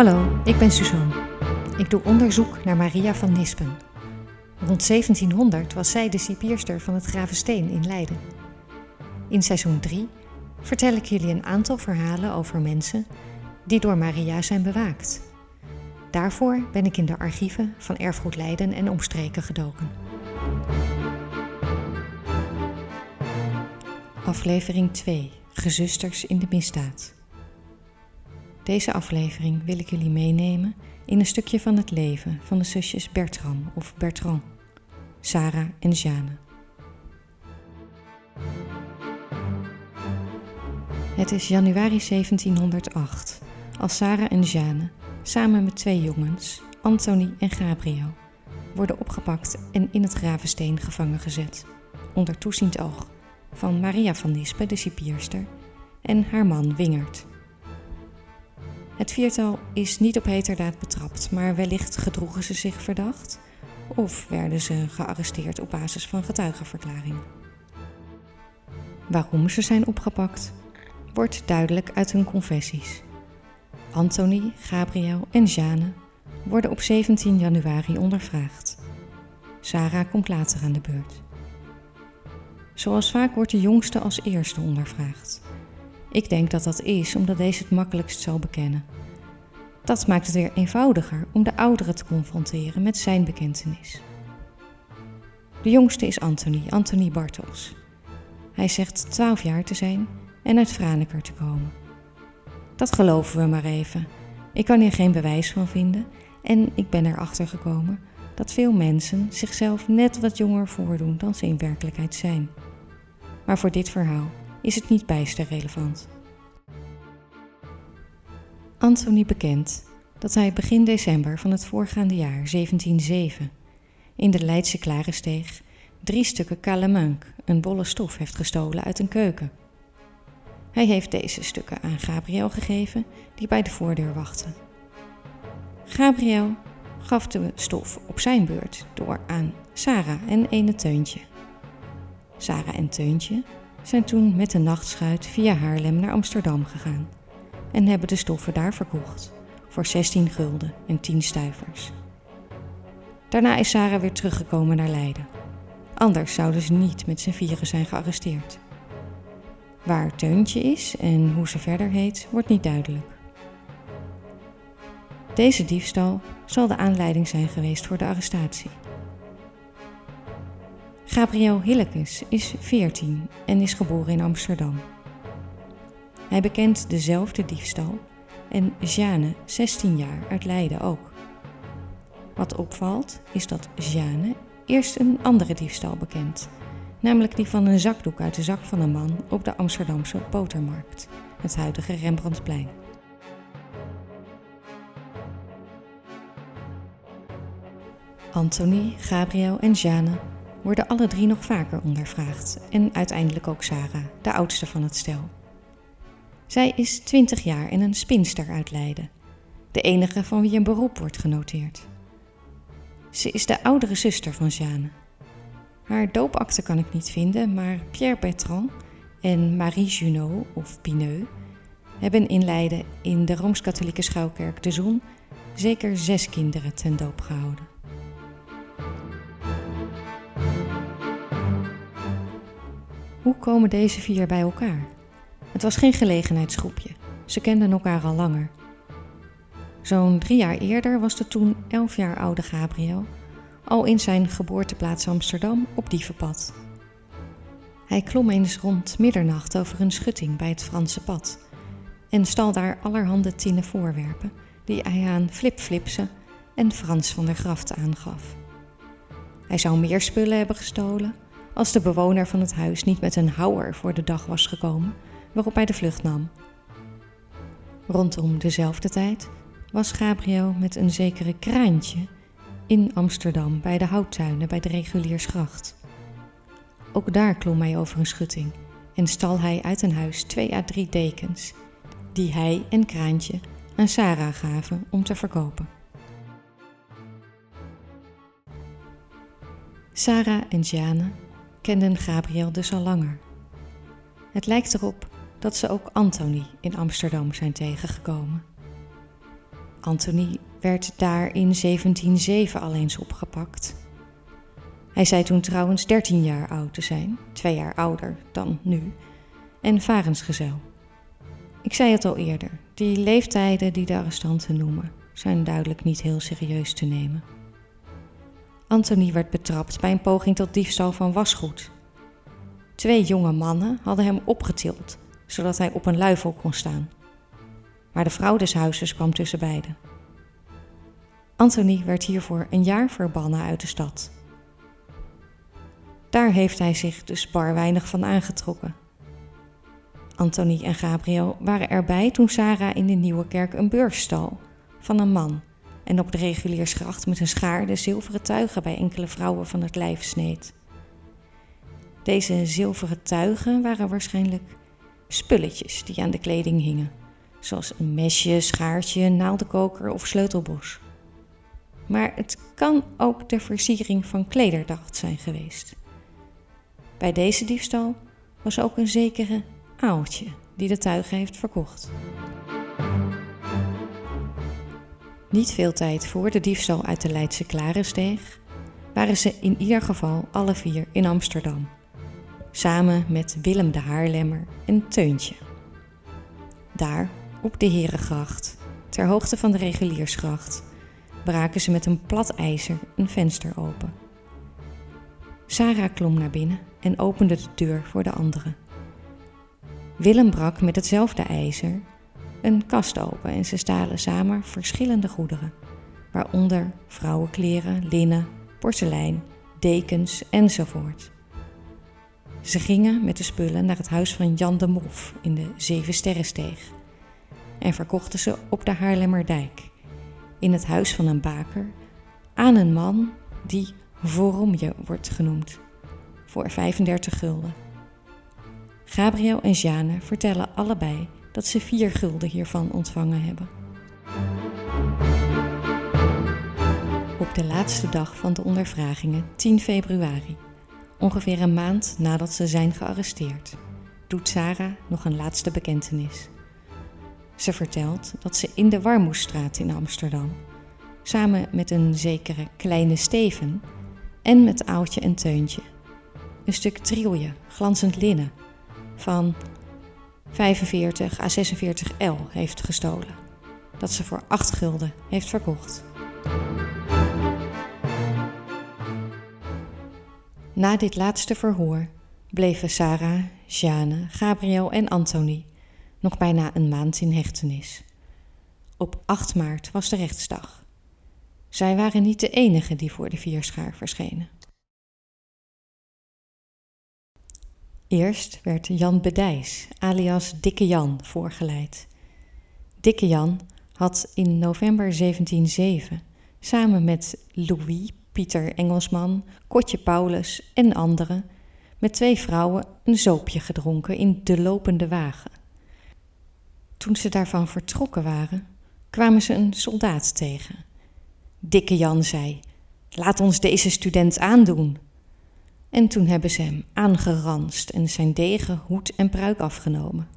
Hallo, ik ben Suzanne. Ik doe onderzoek naar Maria van Nispen. Rond 1700 was zij de cipierster van het Gravensteen in Leiden. In seizoen 3 vertel ik jullie een aantal verhalen over mensen die door Maria zijn bewaakt. Daarvoor ben ik in de archieven van Erfgoed Leiden en omstreken gedoken. Aflevering 2: Gezusters in de misdaad. Deze aflevering wil ik jullie meenemen in een stukje van het leven van de zusjes Bertram of Bertrand, Sarah en Jeanne. Het is januari 1708 als Sarah en Jeanne samen met twee jongens, Anthony en Gabriel, worden opgepakt en in het Gravensteen gevangen gezet, onder toeziend oog van Maria van Nispen, de cipierster, en haar man Wingert. Het viertal is niet op heterdaad betrapt, maar wellicht gedroegen ze zich verdacht of werden ze gearresteerd op basis van getuigenverklaringen. Waarom ze zijn opgepakt, wordt duidelijk uit hun confessies. Anthony, Gabriel en Jeanne worden op 17 januari ondervraagd. Sarah komt later aan de beurt. Zoals vaak wordt de jongste als eerste ondervraagd. Ik denk dat dat is omdat deze het makkelijkst zal bekennen. Dat maakt het weer eenvoudiger om de oudere te confronteren met zijn bekentenis. De jongste is Anthony, Anthony Bartels. Hij zegt 12 jaar te zijn en uit Franeker te komen. Dat geloven we maar even. Ik kan hier geen bewijs van vinden en ik ben erachter gekomen dat veel mensen zichzelf net wat jonger voordoen dan ze in werkelijkheid zijn. Maar voor dit verhaal is het niet bijster relevant. Anthony bekent dat hij begin december van het voorgaande jaar 1707 in de Leidse Klarensteeg drie stukken calamanque, een bolle stof, heeft gestolen uit een keuken. Hij heeft deze stukken aan Gabriel gegeven, die bij de voordeur wachtte. Gabriel gaf de stof op zijn beurt door aan Sarah en ene Teuntje. Sarah en Teuntje zijn toen met de nachtschuit via Haarlem naar Amsterdam gegaan en hebben de stoffen daar verkocht voor 16 gulden en 10 stuivers. Daarna is Sarah weer teruggekomen naar Leiden. Anders zouden ze niet met z'n vieren zijn gearresteerd. Waar Teuntje is en hoe ze verder heet, wordt niet duidelijk. Deze diefstal zal de aanleiding zijn geweest voor de arrestatie. Gabriel Hillekes is 14 en is geboren in Amsterdam. Hij bekent dezelfde diefstal en Jeanne, 16 jaar, uit Leiden ook. Wat opvalt is dat Jeanne eerst een andere diefstal bekent, namelijk die van een zakdoek uit de zak van een man op de Amsterdamse Botermarkt, het huidige Rembrandtplein. Anthony, Gabriel en Jeanne worden alle drie nog vaker ondervraagd en uiteindelijk ook Sarah, de oudste van het stel. Zij is 20 jaar en een spinster uit Leiden, de enige van wie een beroep wordt genoteerd. Ze is de oudere zuster van Jeanne. Haar doopakte kan ik niet vinden, maar Pierre Bertrand en Marie Junot of Pineux hebben in Leiden in de Rooms-Katholieke Schouwkerk de Zon zeker zes kinderen ten doop gehouden. Hoe komen deze vier bij elkaar? Het was geen gelegenheidsgroepje. Ze kenden elkaar al langer. Zo'n drie jaar eerder was de toen elf jaar oude Gabriel al in zijn geboorteplaats Amsterdam op dievenpad. Hij klom eens rond middernacht over een schutting bij het Franse pad en stal daar allerhande tinnen voorwerpen die hij aan Flipflipsen en Frans van der Graft aangaf. Hij zou meer spullen hebben gestolen als de bewoner van het huis niet met een houwer voor de dag was gekomen waarop hij de vlucht nam. Rondom dezelfde tijd was Gabriel met een zekere kraantje in Amsterdam bij de houttuinen bij de Reguliersgracht. Ook daar klom hij over een schutting en stal hij uit een huis twee à drie dekens, die hij en Kraantje aan Sarah gaven om te verkopen. Sarah en Jane kenden Gabriel dus al langer. Het lijkt erop dat ze ook Anthony in Amsterdam zijn tegengekomen. Anthony werd daar in 1707 al eens opgepakt. Hij zei toen trouwens 13 jaar oud te zijn, twee jaar ouder dan nu, en varensgezel. Ik zei het al eerder, die leeftijden die de arrestanten noemen, zijn duidelijk niet heel serieus te nemen. Anthony werd betrapt bij een poging tot diefstal van wasgoed. Twee jonge mannen hadden hem opgetild, zodat hij op een luifel kon staan. Maar de vrouw des huizes kwam tussen beiden. Anthony werd hiervoor een jaar verbannen uit de stad. Daar heeft hij zich dus bar weinig van aangetrokken. Anthony en Gabriel waren erbij toen Sarah in de Nieuwe Kerk een beurs stal van een man en op de reguliersgracht met een schaar de zilveren tuigen bij enkele vrouwen van het lijf sneed. Deze zilveren tuigen waren waarschijnlijk spulletjes die aan de kleding hingen, zoals een mesje, schaartje, naaldenkoker of sleutelbos. Maar het kan ook de versiering van klederdacht zijn geweest. Bij deze diefstal was ook een zekere Aaltje die de tuigen heeft verkocht. Niet veel tijd voor de diefstal uit de Leidse Klarensteeg waren ze in ieder geval alle vier in Amsterdam, samen met Willem de Haarlemmer en Teuntje. Daar, op de Herengracht, ter hoogte van de Reguliersgracht, braken ze met een plat ijzer een venster open. Sarah klom naar binnen en opende de deur voor de anderen. Willem brak met hetzelfde ijzer een kast open en ze stalen samen verschillende goederen, waaronder vrouwenkleren, linnen, porselein, dekens enzovoort. Ze gingen met de spullen naar het huis van Jan de Mof in de Zevensterrensteeg en verkochten ze op de Haarlemmerdijk, in het huis van een baker, aan een man die Voromje wordt genoemd, voor 35 gulden. Gabriel en Jeanne vertellen allebei dat ze vier gulden hiervan ontvangen hebben. Op de laatste dag van de ondervragingen, 10 februari, ongeveer een maand nadat ze zijn gearresteerd, doet Sarah nog een laatste bekentenis. Ze vertelt dat ze in de Warmoesstraat in Amsterdam, samen met een zekere kleine Steven en met Oudje en Teuntje, een stuk trilje, glanzend linnen, van 45 à 46 L heeft gestolen. Dat ze voor 8 gulden heeft verkocht. Na dit laatste verhoor bleven Sarah, Jeanne, Gabriel en Anthony nog bijna een maand in hechtenis. Op 8 maart was de rechtsdag. Zij waren niet de enigen die voor de vierschaar verschenen. Eerst werd Jan Bedijs, alias Dikke Jan, voorgeleid. Dikke Jan had in november 1707 samen met Louis, Pieter Engelsman, Kotje Paulus en anderen met twee vrouwen een zoopje gedronken in de lopende wagen. Toen ze daarvan vertrokken waren, kwamen ze een soldaat tegen. Dikke Jan zei: Laat ons deze student aandoen. En toen hebben ze hem aangeranst en zijn degen, hoed en pruik afgenomen.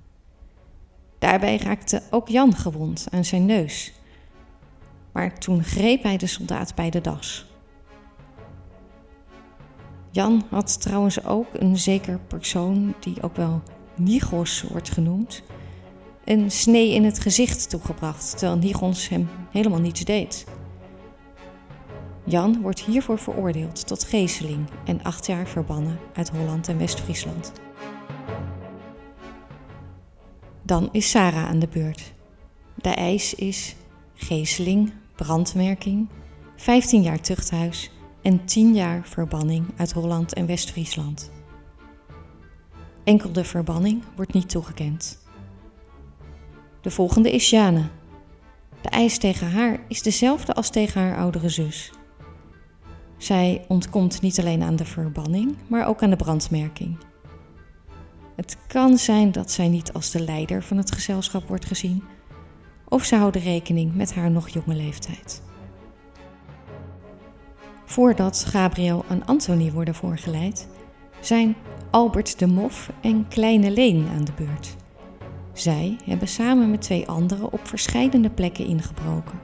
Daarbij raakte ook Jan gewond aan zijn neus. Maar toen greep hij de soldaat bij de das. Jan had trouwens ook een zeker persoon, die ook wel Nigos wordt genoemd, een snee in het gezicht toegebracht, terwijl Nigons hem helemaal niets deed. Jan wordt hiervoor veroordeeld tot gezeling en acht jaar verbannen uit Holland en West-Friesland. Dan is Sarah aan de beurt. De eis is gezeling, brandmerking, 15 jaar tuchthuis en 10 jaar verbanning uit Holland en West-Friesland. Enkel de verbanning wordt niet toegekend. De volgende is Jane. De eis tegen haar is dezelfde als tegen haar oudere zus. Zij ontkomt niet alleen aan de verbanning, maar ook aan de brandmerking. Het kan zijn dat zij niet als de leider van het gezelschap wordt gezien, of ze houden rekening met haar nog jonge leeftijd. Voordat Gabriel en Anthony worden voorgeleid, zijn Albert de Mof en Kleine Leen aan de beurt. Zij hebben samen met twee anderen op verschillende plekken ingebroken,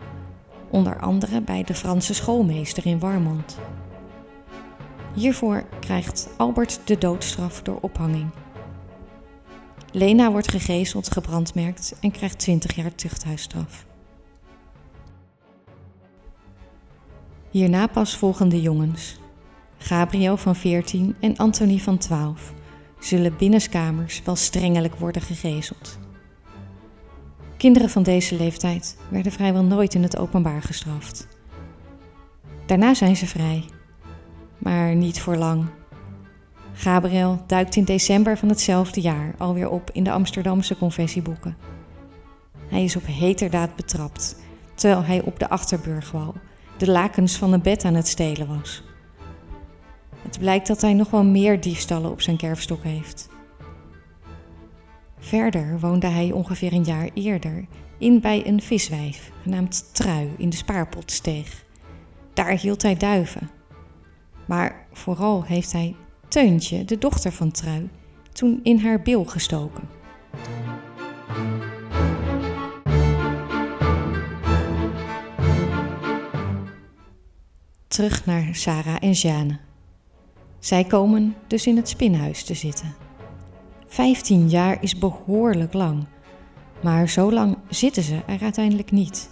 onder andere bij de Franse schoolmeester in Warmond. Hiervoor krijgt Albert de doodstraf door ophanging. Lena wordt gegezeld, gebrandmerkt en krijgt 20 jaar tuchthuisstraf. Hierna pas volgen de jongens. Gabriel van 14 en Anthony van 12 zullen binnenskamers wel strengelijk worden gegezeld. Kinderen van deze leeftijd werden vrijwel nooit in het openbaar gestraft. Daarna zijn ze vrij, maar niet voor lang. Gabriel duikt in december van hetzelfde jaar alweer op in de Amsterdamse confessieboeken. Hij is op heterdaad betrapt, terwijl hij op de achterburgwal de lakens van een bed aan het stelen was. Het blijkt dat hij nog wel meer diefstallen op zijn kerfstok heeft. Verder woonde hij ongeveer een jaar eerder in bij een viswijf genaamd Trui in de Spaarpotsteeg. Daar hield hij duiven. Maar vooral heeft hij Teuntje, de dochter van Trui, toen in haar bil gestoken. Terug naar Sarah en Jeanne. Zij komen dus in het spinhuis te zitten. Vijftien jaar is behoorlijk lang, maar zo lang zitten ze er uiteindelijk niet.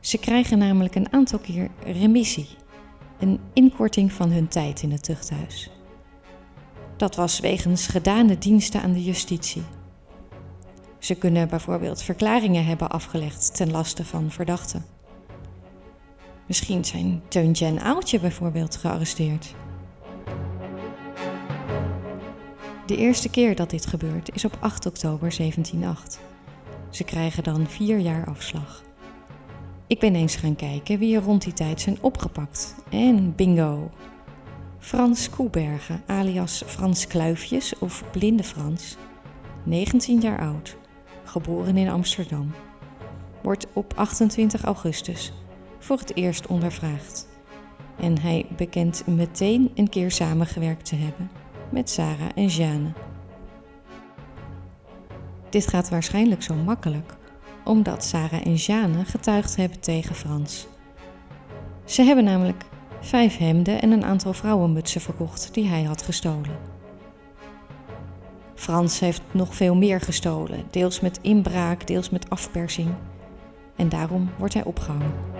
Ze krijgen namelijk een aantal keer remissie, een inkorting van hun tijd in het tuchthuis. Dat was wegens gedane diensten aan de justitie. Ze kunnen bijvoorbeeld verklaringen hebben afgelegd ten laste van verdachten. Misschien zijn Teuntje en Aaltje bijvoorbeeld gearresteerd. De eerste keer dat dit gebeurt is op 8 oktober 1708. Ze krijgen dan vier jaar afslag. Ik ben eens gaan kijken wie er rond die tijd zijn opgepakt. En bingo! Frans Koebergen, alias Frans Kluifjes of Blinde Frans, 19 jaar oud, geboren in Amsterdam, wordt op 28 augustus voor het eerst ondervraagd. En hij bekent meteen een keer samengewerkt te hebben met Sarah en Jeanne. Dit gaat waarschijnlijk zo makkelijk omdat Sarah en Jeanne getuigd hebben tegen Frans. Ze hebben namelijk vijf hemden en een aantal vrouwenmutsen verkocht die hij had gestolen. Frans heeft nog veel meer gestolen, deels met inbraak, deels met afpersing. En daarom wordt hij opgehangen.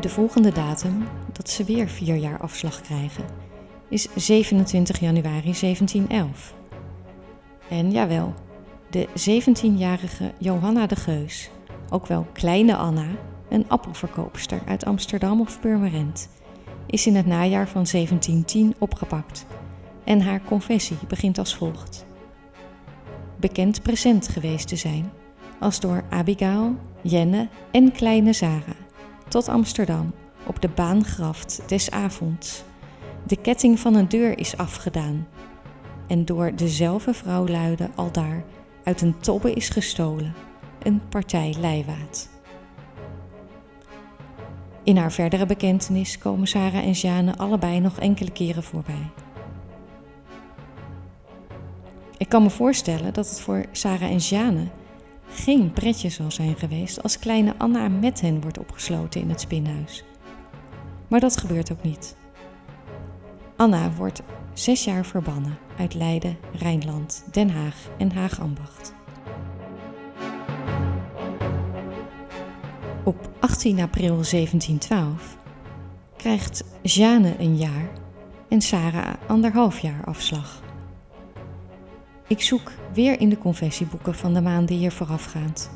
De volgende datum dat ze weer vier jaar afslag krijgen is 27 januari 1711. En jawel, de 17-jarige Johanna de Geus, ook wel Kleine Anna, een appelverkoopster uit Amsterdam of Purmerend, is in het najaar van 1710 opgepakt en haar confessie begint als volgt. Bekend present geweest te zijn als door Abigail, Jenne en kleine Zara tot Amsterdam op de baangraft des avonds. De ketting van een deur is afgedaan en door dezelfde vrouw luide aldaar uit een tobbe is gestolen, een partij leiwaad. In haar verdere bekentenis komen Sarah en Jeanne allebei nog enkele keren voorbij. Ik kan me voorstellen dat het voor Sarah en Jeanne geen pretje zal zijn geweest als kleine Anna met hen wordt opgesloten in het spinhuis. Maar dat gebeurt ook niet. Anna wordt zes jaar verbannen uit Leiden, Rijnland, Den Haag en Haagambacht. Op 18 april 1712 krijgt Jeanne een jaar en Sarah anderhalf jaar afslag. Ik zoek weer in de confessieboeken van de maanden hier voorafgaand.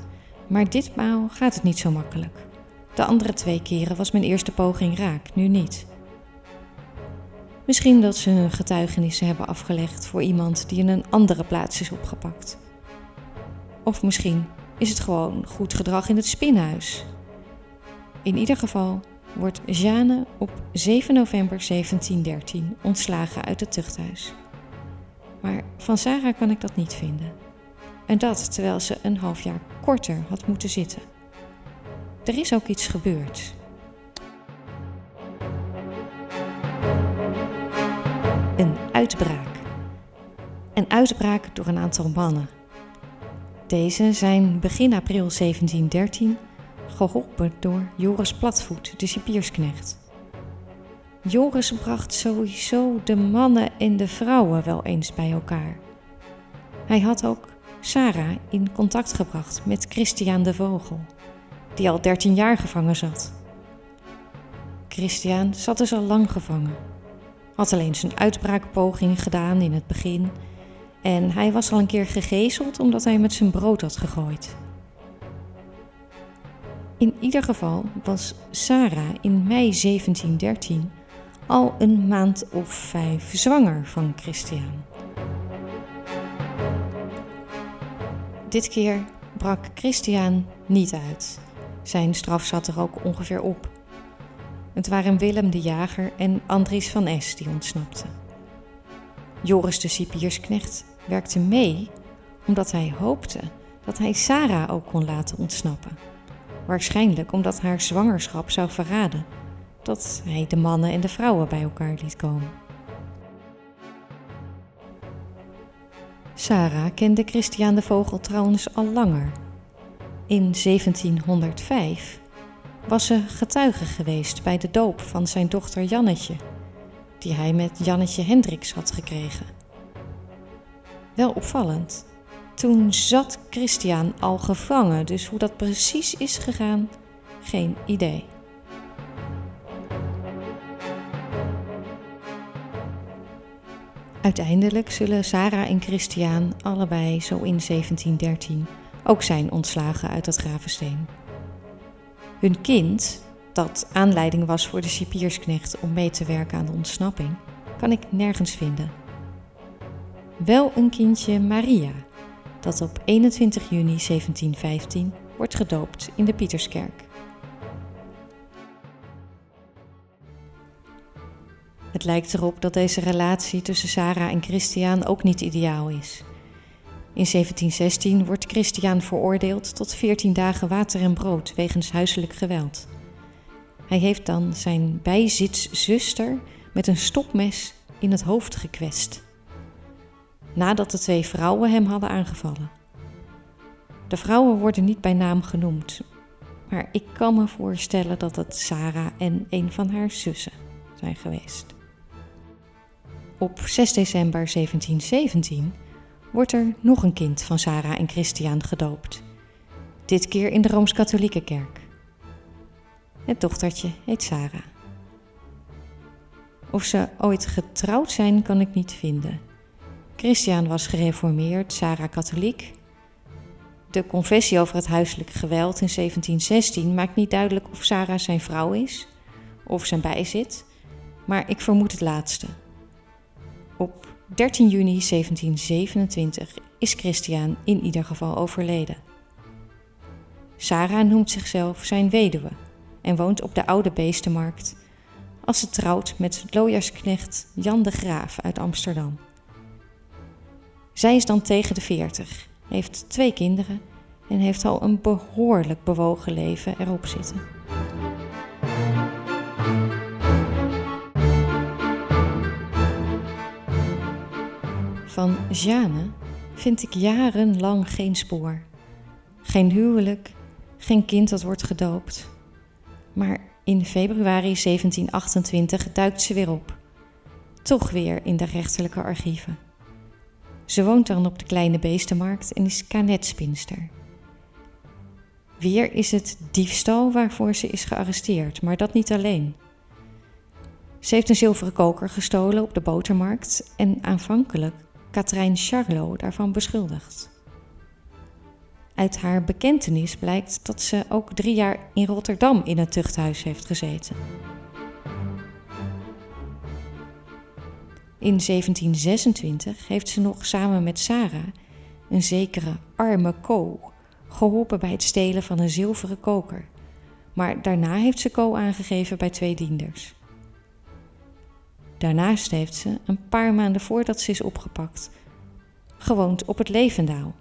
Maar ditmaal gaat het niet zo makkelijk. De andere twee keren was mijn eerste poging raak, nu niet. Misschien dat ze hun getuigenissen hebben afgelegd voor iemand die in een andere plaats is opgepakt. Of misschien is het gewoon goed gedrag in het spinhuis. In ieder geval wordt Jeanne op 7 november 1713 ontslagen uit het tuchthuis. Maar van Sarah kan ik dat niet vinden. En dat terwijl ze een half jaar korter had moeten zitten. Er is ook iets gebeurd. Een uitbraak. en uitbraak door een aantal mannen. Deze zijn begin april 1713 geholpen door Joris Platvoet, de cipiersknecht. Joris bracht sowieso de mannen en de vrouwen wel eens bij elkaar. Hij had ook Sarah in contact gebracht met Christian de Vogel, die al 13 jaar gevangen zat. Christian zat dus al lang gevangen, had alleen zijn uitbraakpoging gedaan in het begin en hij was al een keer gegezeld omdat hij met zijn brood had gegooid. In ieder geval was Sarah in mei 1713 al een maand of vijf zwanger van Christian. Dit keer brak Christian niet uit. Zijn straf zat er ook ongeveer op. Het waren Willem de Jager en Andries van S die ontsnapten. Joris de cipiersknecht werkte mee omdat hij hoopte dat hij Sarah ook kon laten ontsnappen. Waarschijnlijk omdat haar zwangerschap zou verraden dat hij de mannen en de vrouwen bij elkaar liet komen. Sarah kende Christian de Vogel trouwens al langer. In 1705 was ze getuige geweest bij de doop van zijn dochter Jannetje, die hij met Jannetje Hendricks had gekregen. Wel opvallend. Toen zat Christian al gevangen, dus hoe dat precies is gegaan, geen idee. Uiteindelijk zullen Sarah en Christian allebei zo in 1713 ook zijn ontslagen uit het gravensteen. Hun kind, dat aanleiding was voor de cipiersknecht om mee te werken aan de ontsnapping, kan ik nergens vinden. Wel een kindje Maria, dat op 21 juni 1715 wordt gedoopt in de Pieterskerk. Het lijkt erop dat deze relatie tussen Sarah en Christian ook niet ideaal is. In 1716 wordt Christian veroordeeld tot 14 dagen water en brood wegens huiselijk geweld. Hij heeft dan zijn bijzitszuster met een stopmes in het hoofd gekwetst. Nadat de twee vrouwen hem hadden aangevallen. De vrouwen worden niet bij naam genoemd, maar ik kan me voorstellen dat het Sarah en een van haar zussen zijn geweest. Op 6 december 1717 wordt er nog een kind van Sarah en Christian gedoopt. Dit keer in de Rooms-Katholieke Kerk. Het dochtertje heet Sarah. Of ze ooit getrouwd zijn, kan ik niet vinden. Christian was gereformeerd, Sarah katholiek. De confessie over het huiselijk geweld in 1716 maakt niet duidelijk of Sarah zijn vrouw is of zijn bijzit, maar ik vermoed het laatste. Op 13 juni 1727 is Christian in ieder geval overleden. Sarah noemt zichzelf zijn weduwe en woont op de Oude Beestenmarkt als ze trouwt met looiersknecht Jan de Graaf uit Amsterdam. Zij is dan tegen de 40, heeft twee kinderen en heeft al een behoorlijk bewogen leven erop zitten. Van Jeanne vind ik jarenlang geen spoor. Geen huwelijk, geen kind dat wordt gedoopt. Maar in februari 1728 duikt ze weer op. Toch weer in de rechterlijke archieven. Ze woont dan op de kleine beestenmarkt en is kanetspinster. Weer is het diefstal waarvoor ze is gearresteerd, maar dat niet alleen. Ze heeft een zilveren koker gestolen op de botermarkt en aanvankelijk Katrijn Charlot daarvan beschuldigd. Uit haar bekentenis blijkt dat ze ook drie jaar in Rotterdam in het tuchthuis heeft gezeten. In 1726 heeft ze nog samen met Sarah, een zekere arme Co, geholpen bij het stelen van een zilveren koker. Maar daarna heeft ze Co aangegeven bij twee dienders. Daarnaast heeft ze, een paar maanden voordat ze is opgepakt, gewoond op het Levendaal.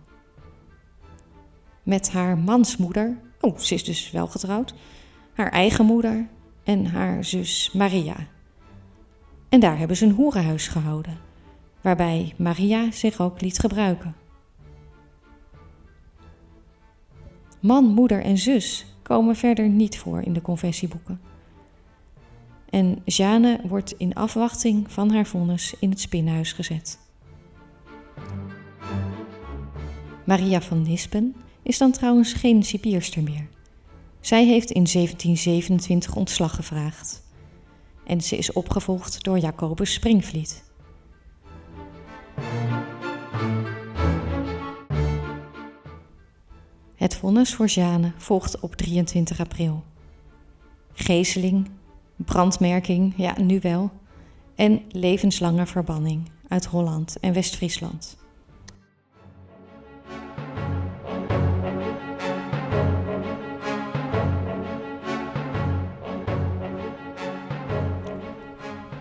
Met haar mansmoeder, oh, ze is dus wel getrouwd, haar eigen moeder en haar zus Maria. En daar hebben ze een hoerenhuis gehouden. waarbij Maria zich ook liet gebruiken. Man, moeder en zus komen verder niet voor in de confessieboeken. En Jeanne wordt in afwachting van haar vonnis in het spinhuis gezet. Maria van Nispen is dan trouwens geen cipierster meer. Zij heeft in 1727 ontslag gevraagd. En ze is opgevolgd door Jacobus Springvliet. Het vonnis voor Jeanne volgt op 23 april. Gezeling, brandmerking, ja nu wel, en levenslange verbanning uit Holland en West-Friesland.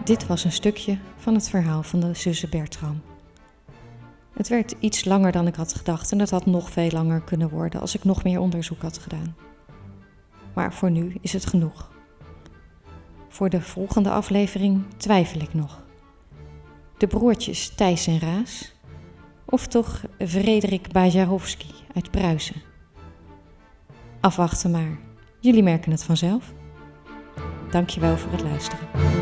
Dit was een stukje van het verhaal van de zussen Bertram. Het werd iets langer dan ik had gedacht en het had nog veel langer kunnen worden als ik nog meer onderzoek had gedaan. Maar voor nu is het genoeg. Voor de volgende aflevering twijfel ik nog. De broertjes Thijs en Raas of toch Frederik Bajarowski uit Pruisen? Afwachten maar. Jullie merken het vanzelf. Dankjewel voor het luisteren.